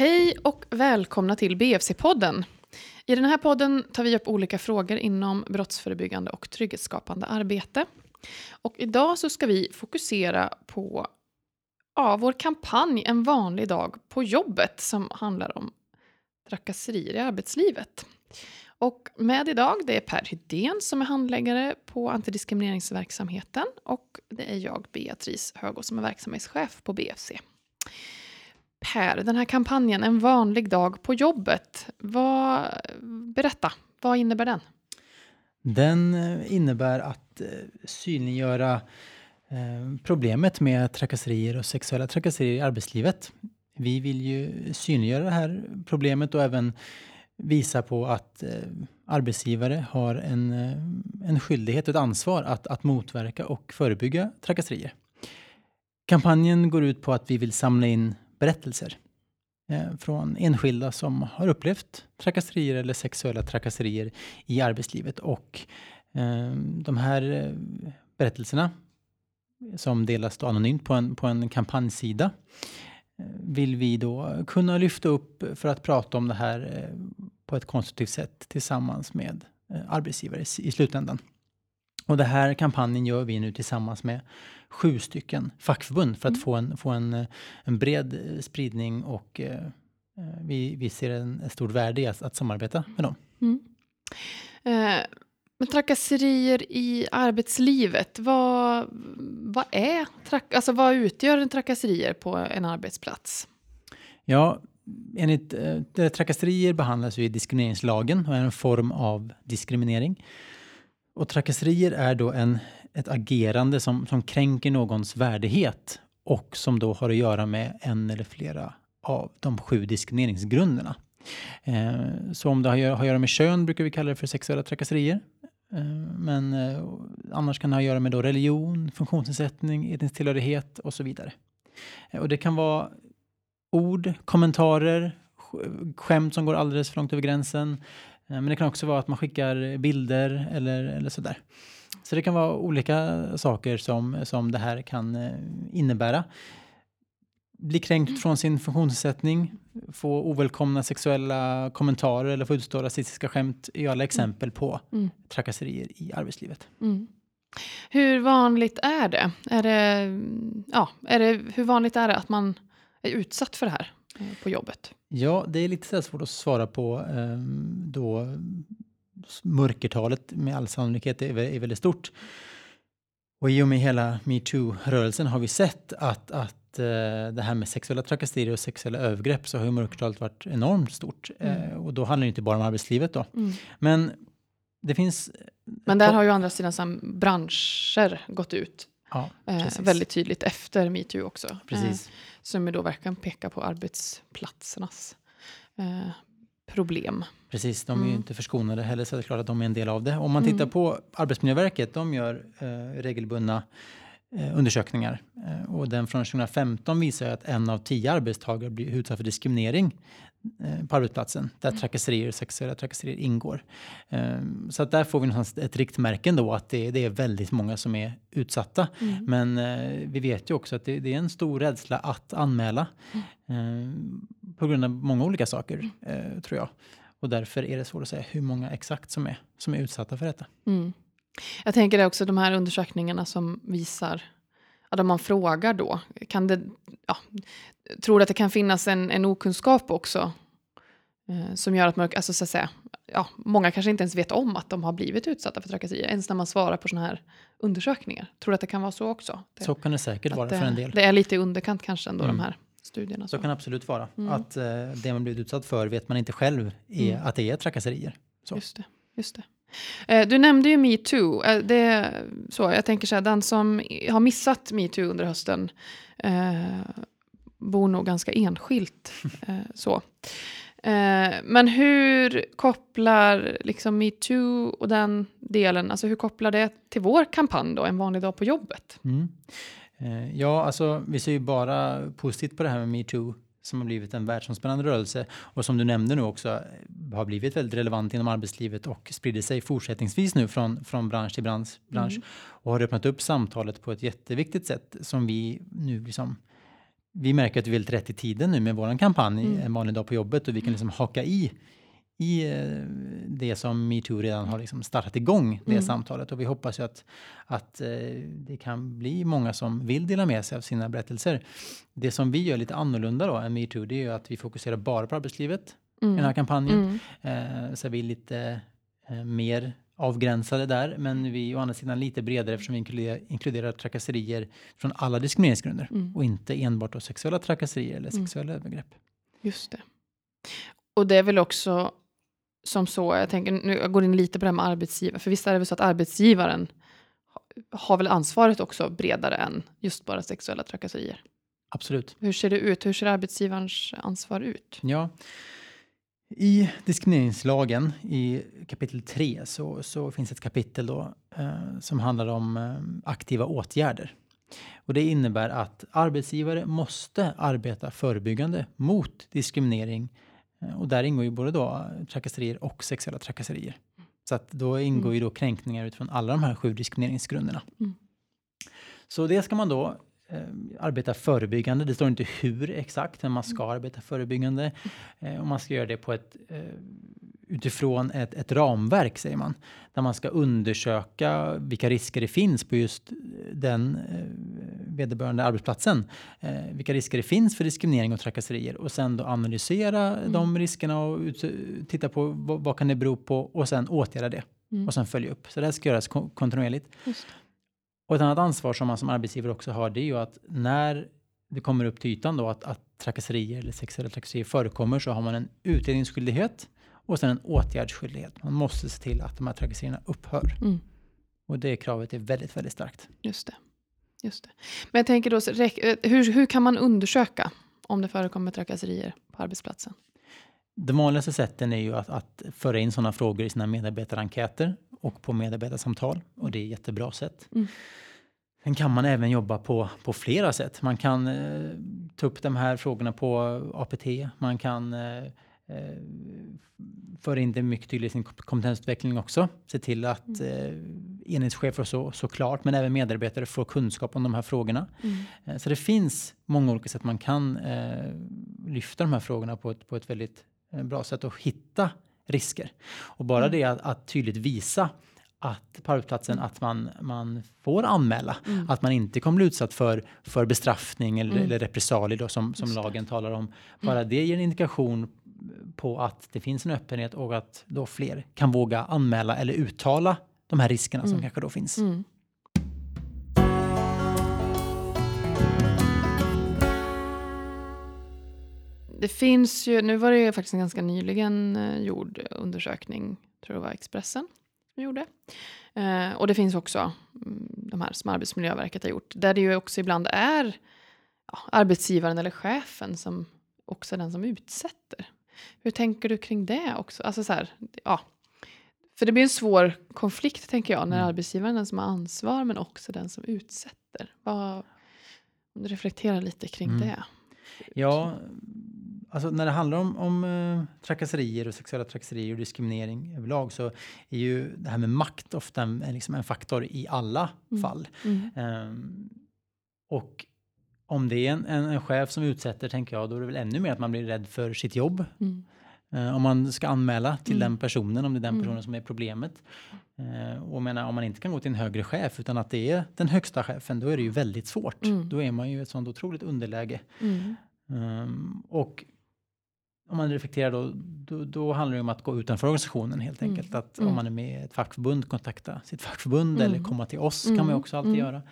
Hej och välkomna till BFC-podden. I den här podden tar vi upp olika frågor inom brottsförebyggande och trygghetsskapande arbete. Och idag så ska vi fokusera på ja, vår kampanj En vanlig dag på jobbet som handlar om trakasserier i arbetslivet. Och med idag det är Per Hydén som är handläggare på antidiskrimineringsverksamheten och det är jag, Beatrice Högå, som är verksamhetschef på BFC. Per, den här kampanjen En vanlig dag på jobbet, vad, berätta, vad innebär den? Den eh, innebär att eh, synliggöra eh, problemet med trakasserier och sexuella trakasserier i arbetslivet. Vi vill ju synliggöra det här problemet och även visa på att arbetsgivare har en, en skyldighet och ett ansvar att, att motverka och förebygga trakasserier. Kampanjen går ut på att vi vill samla in berättelser eh, från enskilda som har upplevt trakasserier eller sexuella trakasserier i arbetslivet. Och eh, de här eh, berättelserna som delas då anonymt på en, på en kampanjsida vill vi då kunna lyfta upp för att prata om det här på ett konstruktivt sätt tillsammans med arbetsgivare i slutändan. Och det här kampanjen gör vi nu tillsammans med sju stycken fackförbund för att mm. få, en, få en, en bred spridning och eh, eh vi, vi ser en, en stort värde i att, att samarbeta med dem. Mm. Eh, men trakasserier i arbetslivet, vad, vad, är, alltså vad utgör en trakasserier på en arbetsplats? Ja, enligt eh, trakasserier behandlas ju i diskrimineringslagen och är en form av diskriminering. Och trakasserier är då en, ett agerande som, som kränker någons värdighet och som då har att göra med en eller flera av de sju diskrimineringsgrunderna. Eh, så om det har, har att göra med kön brukar vi kalla det för sexuella trakasserier. Eh, men eh, annars kan det ha att göra med då religion, funktionsnedsättning, etnisk tillhörighet och så vidare. Eh, och det kan vara ord, kommentarer, skämt som går alldeles för långt över gränsen, men det kan också vara att man skickar bilder eller, eller sådär. Så det kan vara olika saker som, som det här kan eh, innebära. Bli kränkt från sin funktionsnedsättning, få ovälkomna sexuella kommentarer eller få utstå rasistiska skämt är alla exempel på mm. trakasserier i arbetslivet. Mm. Hur vanligt är det? Är det, ja, är det? Hur vanligt är det att man är utsatt för det här eh, på jobbet? Ja, det är lite svårt att svara på. Um, då mörkertalet med all sannolikhet är, väldigt stort. Och i och med hela metoo-rörelsen har vi sett att, att uh, det här med sexuella trakasserier och sexuella övergrepp så har ju mörkertalet varit enormt stort. Mm. Uh, och då handlar det inte bara om arbetslivet då. Mm. Men det finns... Men där har ju andra sidan branscher gått ut Ja, eh, väldigt tydligt efter metoo också. Precis. Eh, som då verkligen pekar på arbetsplatsernas eh, problem. Precis, de är mm. ju inte förskonade heller så det är klart att de är en del av det. Om man tittar mm. på Arbetsmiljöverket, de gör eh, regelbundna eh, undersökningar eh, och den från 2015 visar att en av tio arbetstagare blir utsatt för diskriminering Eh, på arbetsplatsen där mm. trakasserier och sexuella trakasserier ingår. Så att där får vi någonstans ett riktmärke då att det, det, är väldigt många som är utsatta. Mm. Men vi vet ju också att det, det, är en stor rädsla att anmäla mm. på grund av många olika saker uh, tror jag. Och därför är det svårt att säga hur många exakt som är, som är utsatta för detta. Mm. Jag tänker det också de här undersökningarna som visar ja, där man frågar då, kan det, ja, tror du att det kan finnas en, en okunskap också? Eh, som gör att man, alltså så att säga, ja, många kanske inte ens vet om att de har blivit utsatta för trakasserier, ens när man svarar på sådana här undersökningar. Tror du att det kan vara så också? Det, så kan det säkert vara det, för en del. Det är lite i underkant kanske ändå, mm. de här studierna. Så, så kan det absolut vara. Mm. Att eh, det man blivit utsatt för vet man inte själv är, mm. att det är trakasserier. Så. Just det. Just det. Eh, du nämnde ju metoo. Eh, det, så, jag tänker så här, den som har missat metoo under hösten eh, bor nog ganska enskilt. Eh, så. Eh, men hur kopplar liksom metoo och den delen, alltså hur kopplar det till vår kampanj då, en vanlig dag på jobbet? Mm. Eh, ja, alltså vi ser ju bara positivt på det här med metoo som har blivit en världsomspännande rörelse och som du nämnde nu också eh, har blivit väldigt relevant inom arbetslivet och sprider sig fortsättningsvis nu från, från bransch till bransch, bransch mm. och har öppnat upp samtalet på ett jätteviktigt sätt som vi nu liksom vi märker att vi är väldigt rätt i tiden nu med vår kampanj Mm. en vanlig dag på jobbet och vi kan liksom haka i i eh, det som metoo redan har liksom startat igång det Mm. samtalet och vi hoppas ju att, att eh, det kan bli många som vill dela med sig av sina berättelser. Det som vi gör lite annorlunda då än metoo det är ju att vi fokuserar bara på arbetslivet i den här kampanjen. Mm. Eh, så vi är lite mer avgränsade där, men vi är å andra sidan lite bredare eftersom vi inkluderar, inkluderar trakasserier från alla diskrimineringsgrunder Mm. och inte enbart då sexuella trakasserier eller Mm. sexuella övergrepp. Just det. Och det är väl också som så, jag tänker nu jag går in lite på det här med arbetsgivare, för visst är det väl så att arbetsgivaren ha- har väl ansvaret också bredare än just bara sexuella trakasserier. Absolut. Hur ser det ut? Hur ser arbetsgivarens ansvar ut? Ja. I diskrimineringslagen i kapitel 3 så, så finns ett kapitel då, eh, som handlar om eh, aktiva åtgärder. Och det innebär att arbetsgivare måste arbeta förebyggande mot diskriminering. Eh, och där ingår ju både då trakasserier och sexuella trakasserier. Så att då ingår ju då kränkningar utifrån alla de här sju diskrimineringsgrunderna. Mm. Så det ska man då eh, arbeta förebyggande. Det står inte hur exakt, men man ska arbeta förebyggande. Eh, och man ska göra det på ett, eh, utifrån ett, ett ramverk, säger man. Där man ska undersöka vilka risker det finns på just den eh, vederbörande arbetsplatsen. Eh, vilka risker det finns för diskriminering och trakasserier. Och sen då analysera de riskerna och ut, titta på vad, vad kan det bero på och sen åtgärda det. Mm. Och sen följa upp. Så det här ska göras kon- kontinuerligt. Och ett annat ansvar som man som arbetsgivare också har, det är ju att när det kommer upp till ytan då att, att trakasserier eller sexuella trakasserier förekommer så har man en utredningsskyldighet och sen en åtgärdsskyldighet. Man måste se till att de här trakasserierna upphör. Mm. Och det kravet är väldigt, väldigt starkt. Just det. Just det. Men jag tänker då, eh, hur, hur kan man undersöka om det förekommer trakasserier på arbetsplatsen? De vanligaste sätten är ju att, att föra in sådana frågor i sina medarbetarenkäter och på medarbetarsamtal och det är ett jättebra sätt. Mm. Sen kan man även jobba på, på flera sätt. Man kan eh, ta upp de här frågorna på APT. Man kan eh, eh, föra in det mycket tydligt i sin kom- kompetensutveckling också. Se till att eh, enhetschefer och så såklart, men även medarbetare får kunskap om de här frågorna. Mm. Eh, Så det finns många olika sätt man kan eh, lyfta de här frågorna på ett, på ett väldigt eh, bra sätt och hitta risker. Och bara Mm. det att, att tydligt visa att på arbetsplatsen att man, man får anmäla, Mm. att man inte kommer bli utsatt för, för bestraffning eller, Mm. eller repressalier som, som Just det. lagen talar om. Bara det ger en indikation på att det finns en öppenhet och att då fler kan våga anmäla eller uttala de här riskerna som Mm. kanske då finns. Mm. Det finns ju, nu var det ju faktiskt en ganska nyligen eh, gjord undersökning, tror jag var Expressen som gjorde. Eh, och det finns också mm, de här som Arbetsmiljöverket har gjort, där det ju också ibland är ja, arbetsgivaren eller chefen som också är den som utsätter. Hur tänker du kring det också? Alltså så här, ja. För det blir en svår konflikt, tänker jag, när Mm. arbetsgivaren är den som har ansvar, men också den som utsätter. Vad, om du reflekterar lite kring Mm. det. Ja, alltså när det handlar om, om eh, trakasserier och sexuella trakasserier och diskriminering överlag så är ju det här med makt ofta en, liksom en faktor i alla Mm. fall. Ehm, och om det är en, en, en chef som utsätter, tänker jag, då är det väl ännu mer att man blir rädd för sitt jobb. Mm. Eh, om man ska anmäla till Mm. den personen, om det är den Mm. personen som är problemet. Eh, och menar, om man inte kan gå till en högre chef, utan att det är den högsta chefen, då är det ju väldigt svårt. Mm. Då är man ju i ett sånt otroligt underläge. Mm. Ehm, och om man reflekterar då, då, då handlar det om att gå utanför organisationen helt Mm. enkelt. Att Mm. om man är med i ett fackförbund, kontakta sitt fackförbund Mm. eller komma till oss kan man Mm. ju också alltid Mm. göra.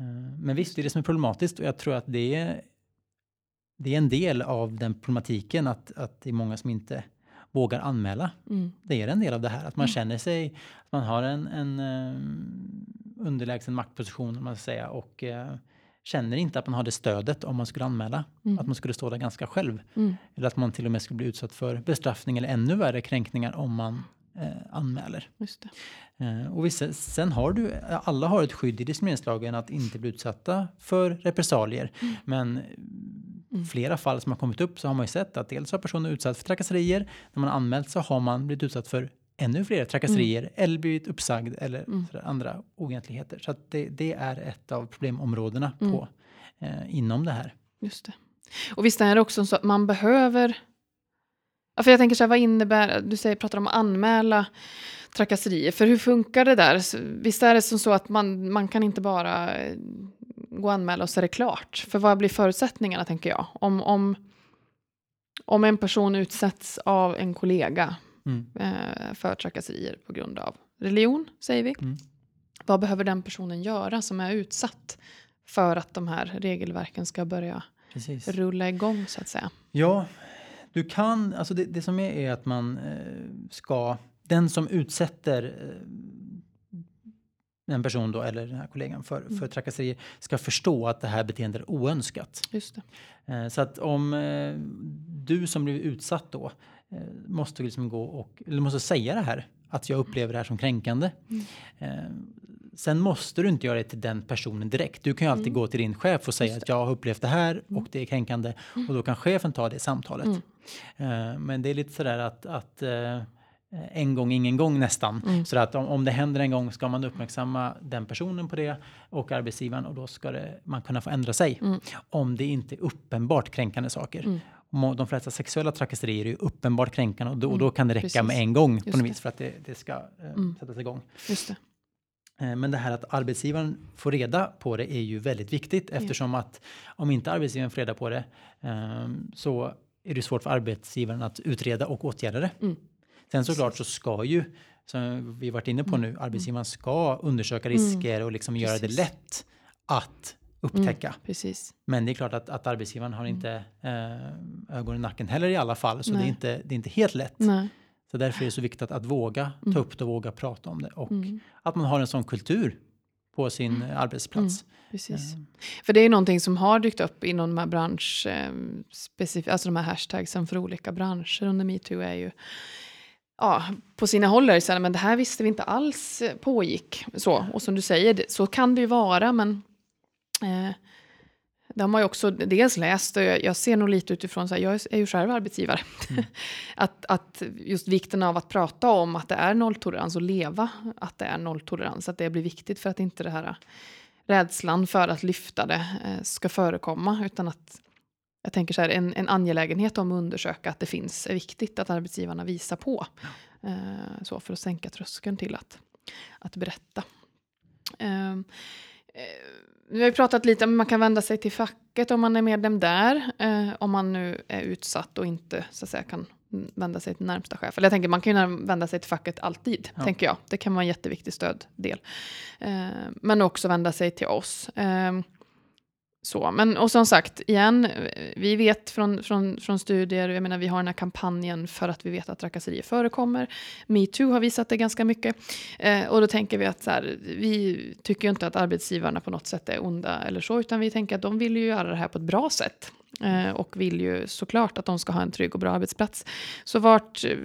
Ehm, men visst, det är det som är problematiskt och jag tror att det är, det är en del av den problematiken att, att det är många som inte vågar anmäla. Mm. Det är en del av det här, att man Mm. känner sig, att man har en, en um, underlägsen maktposition, om man ska säga, och eh, känner inte att man har det stödet om man skulle anmäla. Mm. Att man skulle stå där ganska själv. Mm. Eller att man till och med skulle bli utsatt för bestraffning eller ännu värre kränkningar om man eh, anmäler. Just det. Eh, och vissa, sen har du, alla har ett skydd i diskrimineringslagen att inte bli utsatta för repressalier. Mm. Men Mm. flera fall som har kommit upp så har man ju sett att dels har personer utsatts för trakasserier. När man har anmält så har man blivit utsatt för ännu fler trakasserier eller blivit uppsagd eller Mm. andra oegentligheter. Så att det, det är ett av problemområdena Mm. på, eh, inom det här. Just det. Och visst är det också så att man behöver... Ja, för jag tänker så här, vad innebär... Du säger, pratar om att anmäla trakasserier. För hur funkar det där? Visst är det som så att man, man kan inte bara eh, gå och anmäla och så är det klart? För vad blir förutsättningarna, tänker jag? Om, om, om en person utsätts av en kollega Mm. eh, för trakasserier på grund av religion, säger vi. Mm. Vad behöver den personen göra som är utsatt för att de här regelverken ska börja Precis. rulla igång, så att säga? Ja, du kan, alltså det, det som är är att man eh, ska, den som utsätter eh, en person då, eller den här kollegan för, Mm. för trakasserier ska förstå att det här beteendet är oönskat. Just det. Eh, så att om du som blir utsatt då måste liksom gå och, eller måste säga det här, att jag upplever det här som kränkande. Mm. Sen måste du inte göra det till den personen direkt. Du kan ju alltid Mm. gå till din chef och säga att jag har upplevt det här Mm. och det är kränkande och då kan chefen ta det samtalet. Mm. Eh, men det är lite sådär att, att eh, en gång ingen gång nästan. Mm. Så att om, om det händer en gång ska man uppmärksamma den personen på det och arbetsgivaren och då ska det, man kunna få ändra sig. Mm. Om det inte är uppenbart kränkande saker. Mm. De flesta sexuella trakasserier är ju uppenbart kränkande och då, och Mm, då kan det räcka precis. med en gång på Just något det. vis för att det, det ska eh, Mm. sättas igång. Just det. Eh, Men det här att arbetsgivaren får reda på det är ju väldigt viktigt eftersom att om inte arbetsgivaren får reda på det ehm, så är det svårt för arbetsgivaren att utreda och åtgärda det. Mm. Sen såklart så ska ju, som vi varit inne på nu, arbetsgivaren ska undersöka risker och liksom göra det lätt att upptäcka. Precis. Men det är klart att, att arbetsgivaren har inte eh, ögon i nacken heller i alla fall, så det är, inte, det är inte helt lätt. Nej. Så därför är det så viktigt att, att våga ta upp det och våga prata om det och Mm. att man har en sån kultur på sin eh, arbetsplats. Precis. Eh, För det är någonting som har dykt upp inom de här bransch, eh, specif- alltså de här hashtagsen för olika branscher under metoo är ju Ja, på sina håll är det så här, men det här visste vi inte alls pågick. Så, och som du säger, så kan det ju vara, men eh, det har man ju också dels läst och jag, ser nog lite utifrån, så här, jag är ju själv arbetsgivare, att, att just vikten av att prata om att det är nolltolerans och leva att det är nolltolerans, att det blir viktigt för att inte det här rädslan för att lyfta det eh, ska förekomma, utan att jag tänker så här, en, en angelägenhet om att undersöka att det finns är viktigt att arbetsgivarna visar på. Eh, så för att sänka tröskeln till att, att berätta. Eh, vi har ju pratat lite om man kan vända sig till facket om man är medlem där. Eh, om man nu är utsatt och inte så att säga, kan vända sig till närmsta chef. Eller jag tänker man kan ju vända sig till facket alltid, Ja. tänker jag. Det kan vara en jätteviktig stöddel. Eh, men också vända sig till oss. Så, men och som sagt, igen, eh, vi vet från, från, från studier, jag menar vi har den här kampanjen för att vi vet att trakasserier förekommer. Metoo har visat det ganska mycket. Eh, och då tänker vi att så här, vi tycker ju inte att arbetsgivarna på något sätt är onda eller så, utan vi tänker att de vill ju göra det här på ett bra sätt. Eh, och vill ju såklart att de ska ha en trygg och bra arbetsplats. Så vart eh,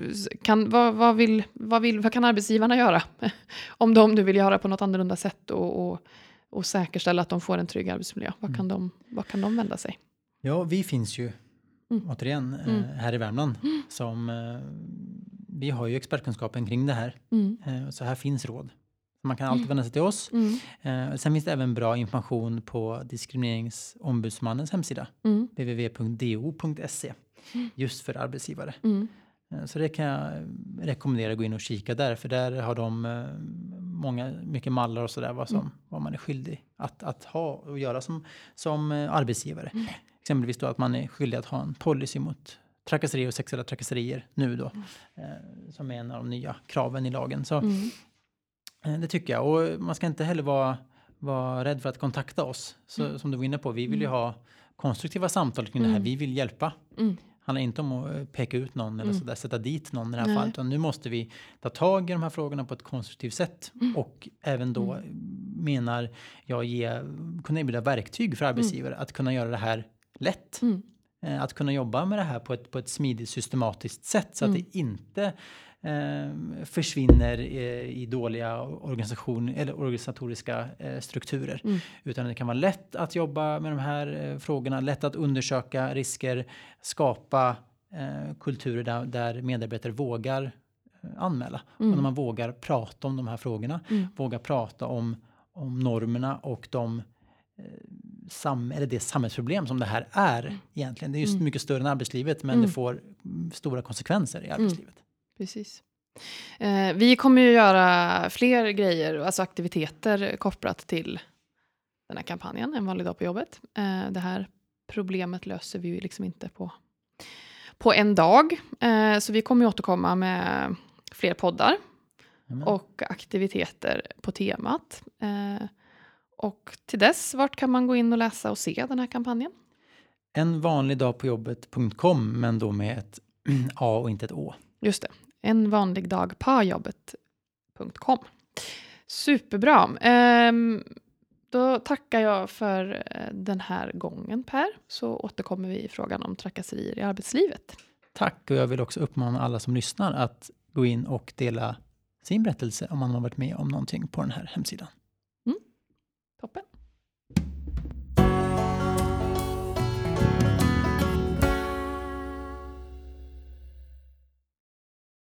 kan, vad, vad, vill, vad, vill, vad kan arbetsgivarna göra? Om de nu vill göra på något annorlunda sätt och, och, och säkerställa att de får en trygg arbetsmiljö. Vad kan, de, vad kan de vända sig? Ja, vi finns ju Mm. återigen eh, Mm. här i Värmland som eh, vi har ju expertkunskapen kring det här. Mm. Eh, så här finns råd. Man kan alltid vända sig till oss. Mm. Sen finns det även bra information på Diskrimineringsombudsmannens hemsida Mm. www.do.se just för arbetsgivare. Mm. Så det kan jag rekommendera att gå in och kika där, för där har de många, mycket mallar och sådär vad, som, Mm. vad man är skyldig att, att ha och göra som, som eh, arbetsgivare. Mm. Exempelvis då att man är skyldig att ha en policy mot trakasserier och sexuella trakasserier nu då, Mm. eh, som är en av de nya kraven i lagen. Så Mm. eh, det tycker jag. Och man ska inte heller vara, vara rädd för att kontakta oss. Så, Mm. Som du var inne på, vi vill ju Mm. ha konstruktiva samtal kring det här. Vi vill hjälpa. Handlar inte om att eh, peka ut någon eller Mm. så där, sätta dit någon i det här Nej. fallet. Utan nu måste vi ta tag i de här frågorna på ett konstruktivt sätt. Mm. Och även då eh, menar jag ge, kunna erbjuda verktyg för arbetsgivare att kunna göra det här lätt. Mm. Eh, Att kunna jobba med det här på ett, på ett smidigt systematiskt sätt så att Mm. det inte eh, försvinner eh, i dåliga organisation, eller organisatoriska eh, strukturer. Mm. Utan det kan vara lätt att jobba med de här eh, frågorna, lätt att undersöka risker, skapa eh, kulturer där, där medarbetare vågar anmäla. Mm. Och när man vågar prata om de här frågorna, Mm. vågar prata om, om normerna och de sam, eller det samhällsproblem som det här är Mm. egentligen. Det är ju Mm. mycket större än arbetslivet men Mm. det får mm, stora konsekvenser i arbetslivet. Precis. Eh, vi kommer ju göra fler grejer, alltså aktiviteter kopplat till den här kampanjen, En vanlig dag på jobbet. Eh, det här problemet löser vi ju liksom inte på, på en dag. Eh, så vi kommer ju återkomma med fler poddar Amen. och aktiviteter på temat. Eh, och till dess, vart kan man gå in och läsa och se den här kampanjen? En vanlig dag på jobbet.com men då med ett A och inte ett Å. Just det, en vanlig dag på jobbet.com. Superbra. Ehm, då tackar jag för eh, den här gången Per, så återkommer vi i frågan om trakasserier i arbetslivet. Tack och jag vill också uppmana alla som lyssnar att gå in och dela sin berättelse om man har varit med om någonting på den här hemsidan. Toppen.